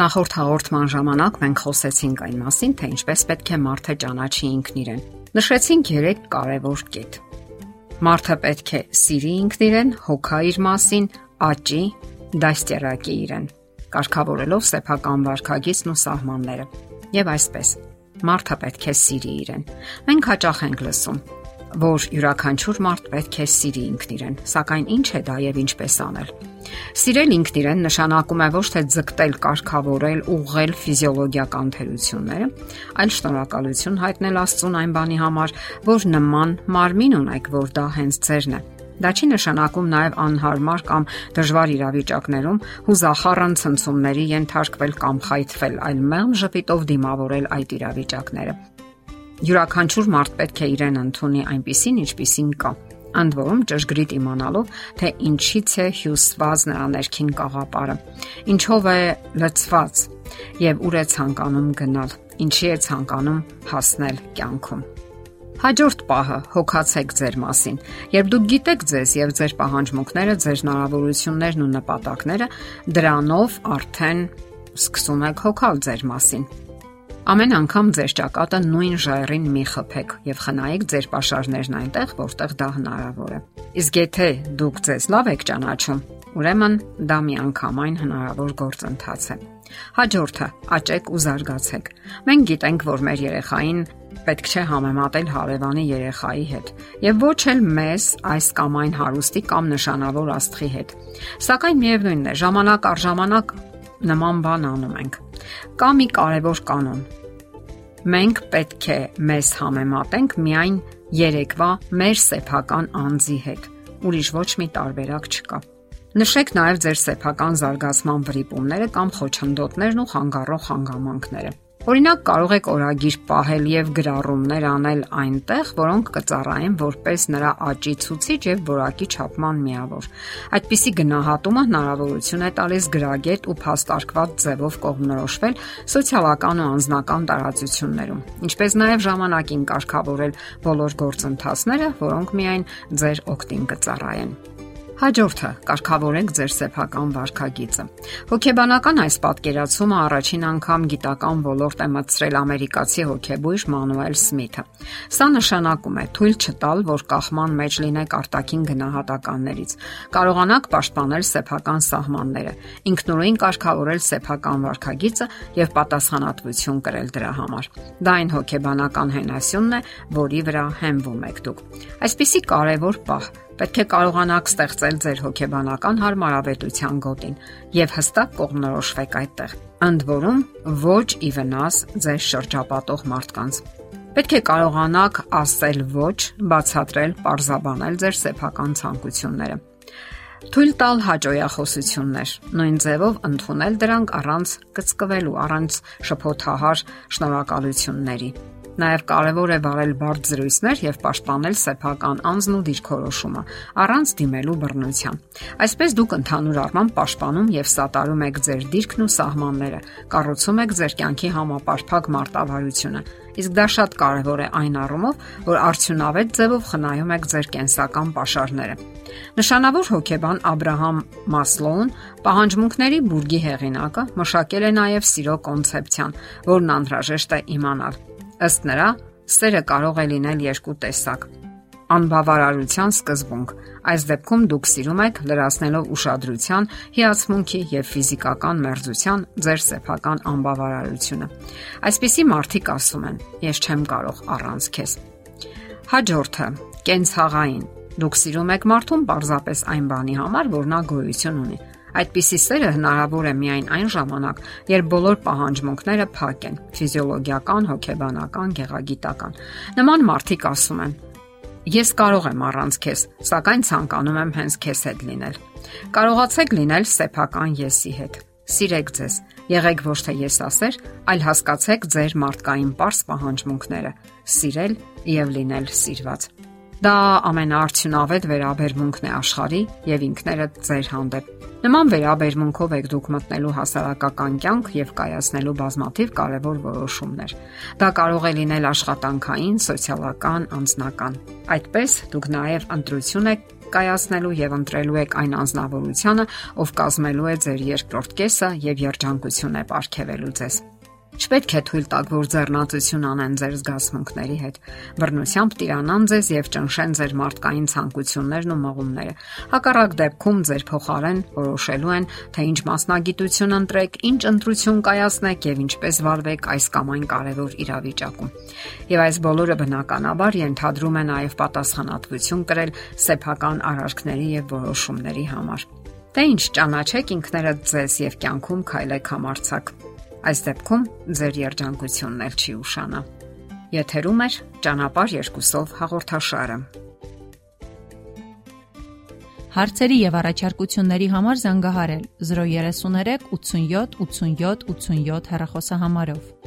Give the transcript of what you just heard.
Նախորդ հաղորդման ժամանակ մենք խոսեցինք այն մասին, թե ինչպես պետք է մարդը ճանաչի ինքն իրեն։ Նշեցինք 3 կարևոր կետ։ Մարդը պետք է սիրի ինքն իրեն, հոգա իր մասին, աճի, դաստիարակի իրեն, կարգավորելով սեփական վարքագիծն ու սահմանները։ Եվ այսպես, մարդը պետք է սիրի իրեն։ Մենք հաճախ ենք լսում, որ յուրաքանչյուր մարդ պետք է սիրի ինքն իրեն, սակայն ինչ է դա եւ ինչպես անել։ Սիրել ինքն իրեն նշանակում է ոչ թե ձգտել, կարգավորել, ուղղել ֆիզիոլոգիական թերությունները, այլ շնորհակալություն հայտնել Աստծուն այն բանի համար, որ նման մարմին ունեք, որ դա հենց ձերն է։ Դա չի նշանակում նաև անհարմար կամ դժվար իրավիճակներում հուզախառն ցնցումների ենթարկվել կամ խայթվել, այլ մեղմ ժպիտով դիմավորել այդ իրավիճակները։ Յուրաքանչյուր մարդ պետք է իրեն ընդունի այնպիսին, ինչպիսին կա։ Ընդ որում ճշգրիտ իմանալով, թե ինչից է հյուսված նրա ներքին կաղապարը, ինչով է լցված եւ ուր է ցանկանում գնալ, ինչի է ցանկանում հասնել կյանքում։ Հաջորդ պահը հոգացեք ձեր մասին։ Երբ դուք գիտեք ձեզ եւ ձեր պահանջմունքները, ձեր հնարավորություններն ու նպատակները, դրանով արդեն սկսում եք հոգալ ձեր մասին։ Ամեն անգամ ձեր ճակատը նույն ժայռին մի խփեք եւ խնայեք ձեր pašարներն այնտեղ, որտեղ դա հնարավոր է։ Իսկ եթե դուք ձեզ լավ եք ճանաչում, ուրեմն դա մի անգամայն հնարավոր գործընթաց է։ Հաջորդը՝ աճեք ու զարգացեք։ Մենք գիտենք, որ մեր երեխային պետք չէ համեմատել հարևանի երեխայի հետ եւ ոչ էլ մեզ այս կամ այն հարուստի կամ նշանավոր աստղի հետ։ Սակայն միևնույնն է, ժամանակ առ ժամանակ նման բան անում ենք։ Կա մի կարևոր կանոն։ Մենք պետք է մեզ համեմատենք միայն երեկվա մեր սեփական անձի հետ։ Ուրիշ ոչ մի տարբերակ չկա։ Նշեք նաև ձեր սեփական զարգացման վրիպումները կամ խոչընդոտներն ու խանգարող հանգամանքները։ Օրինակ կարող եք օրագիր պահել եւ գրառումներ անել այնտեղ, որոնք կծառայեն որպես նրա աճի ցուցիչ եւ որակի չափման միավոր։ Այդպիսի գնահատումը հնարավորություն է տալիս գրագետ ու փաստարկված ձևով կողմնորոշվել սոցիալական ու անձնական տարածություններում, ինչպես նաեւ ժամանակին կարգավորել բոլոր գործընթացները, որոնք միայն ձեր օգտին կծառայեն։ Հաջորդը՝ կարգավորեք ձեր սեփական վարքագիծը։ Հոգեբանական այս պատկերացումը առաջին անգամ գիտական ոլորտ է մտցրել ամերիկացի հոգեբույժ Մանուել Սմիթը։ Սա նշանակում է թույլ չտալ, որ կախման մեջ լինեք արտաքին գնահատականներից։ Կարողանաք պաշտպանել սեփական սահմանները, ինքնուրույն կարգավորել սեփական վարքագիծը եւ պատասխանատվություն կրել դրա համար։ Դա այն հոգեբանական հենասյունն է, որի վրա հենվում եք դուք։ Այսպիսի կարևոր պահ Պետք է կարողանաք ստեղծել ձեր հոգեբանական հարմարավետության գոտին եւ հստակ կողմնորոշվեք այդտեղ։ Ընդ որում ոչ ի վնաս ձեր շրջապատող մարդկանց։ Պետք է կարողանաք ասել ոչ, բացատրել, parzabanել ձեր սեփական ցանկությունները։ Թույլ տալ հաջողախոսություններ, նույն ձևով ընդունել դրանք առանց կծկվելու, առանց շփոթահար շնորհակալությունների։ Նաև կարևոր է վարել բարդ զրույցներ եւ պաշտպանել սեփական անձն ու դիրքորոշումը առանց դիմելու բռնության։ Այսպես դուք ընդհանուր առմամբ պաշտպանում եւ սատարում եք ձեր դիրքն ու սահմանները, կառուցում եք ձեր կյանքի համապարփակ մարտավարությունը։ Իսկ դա շատ կարևոր է այն առումով, որ արդյունավետ ձևով խնայում եք ձեր կենսական ապաշարները։ Նշանավոր հոգեբան Աբ รา համ Մասլոուն պահանջմունքների բուրգի հեղինակը մշակել է նաև սիրո կոնցեպցիան, որն անհրաժեշտ է իմանալ։ Ըստ նրա, սերը կարող է լինել երկու տեսակ։ Անբավարարության սկզբունք։ Այս դեպքում դուք սիրում եք լրացնելով ուշադրության, հիացմունքի եւ ֆիզիկական մերձության ձեր սեփական անբավարարությունը։ Այսպիսի մարդիկ ասում են. Ես չեմ կարող առանց քեզ։ Հաջորդը՝ կենցաղային։ Դուք սիրում եք մարդուն պարզապես այն բանի համար, որ նա գոյություն ունի։ Այդպիսի սերը հնարավոր է միայն այն ժամանակ, երբ բոլոր պահանջմունքները փակ են՝ ֆիզիոլոգիական, հոգեբանական, գեղագիտական։ Նման մարդիկ ասում են. Ես կարող եմ առանց քեզ, սակայն ցանկանում եմ հենց քեզ հետ լինել։ Կարողացեք լինել սեփական եսի հետ։ Սիրեք ձեզ։ Եղեք ոչ թե եսասեր, այլ հասկացեք ձեր մարդկային པարս պահանջմունքները։ Սիրել եւ լինել սիրված։ Դա ամենաարդյունավետ վերաբերմունքն է աշխարհի եւ ինքներդ ձեր հանդեպ։ Նման վերաբերմունքով եք դուք մտնելու հասարակական կյանք եւ կայացնելու բազմաթիվ կարևոր որոշումներ։ Դա կարող է լինել աշխատանքային, սոցիալական, անձնական։ Այդպես դուք նաեւ ընտրություն եք կայացնելու եւ ընտրելու եք այն անznավորությունը, ով կազմելու է ձեր երկրորդ կեսը եւ երջանկություն է ապարգևելու ձեզ։ Չպետք է թույլ տաք, որ ձեռնացություն անեն ձեր զգացմունքների հետ։ Բռնությամբ տիրանան ձեզ եւ ճնշեն ձեր մարդկային ցանկություններն ու մղումները։ Հակառակ դեպքում ձեր փոխարեն որոշելու են, թե ինչ մասնագիտություն ընտրեք, ինչ ընտրություն կայացնեք եւ ինչպես վարվեք այս կամ այն կարևոր իրավիճակում։ Եվ այս բոլորը բնականաբար ենթադրում է նաեւ պատասխանատվություն կրել սեփական արարքների եւ որոշումների համար։ Թե ինչ ճանաչեք ինքներդ ձեզ եւ կյանքում քայլեք համարցակ Այս դեպքում ձեր երջանկությունն էլ չի ուշանա։ Եթերում է ճանապարհ երկուսով հաղորդաշարը։ Հարցերի եւ առաջարկությունների համար զանգահարել 033 87 87 87 հեռախոսահամարով։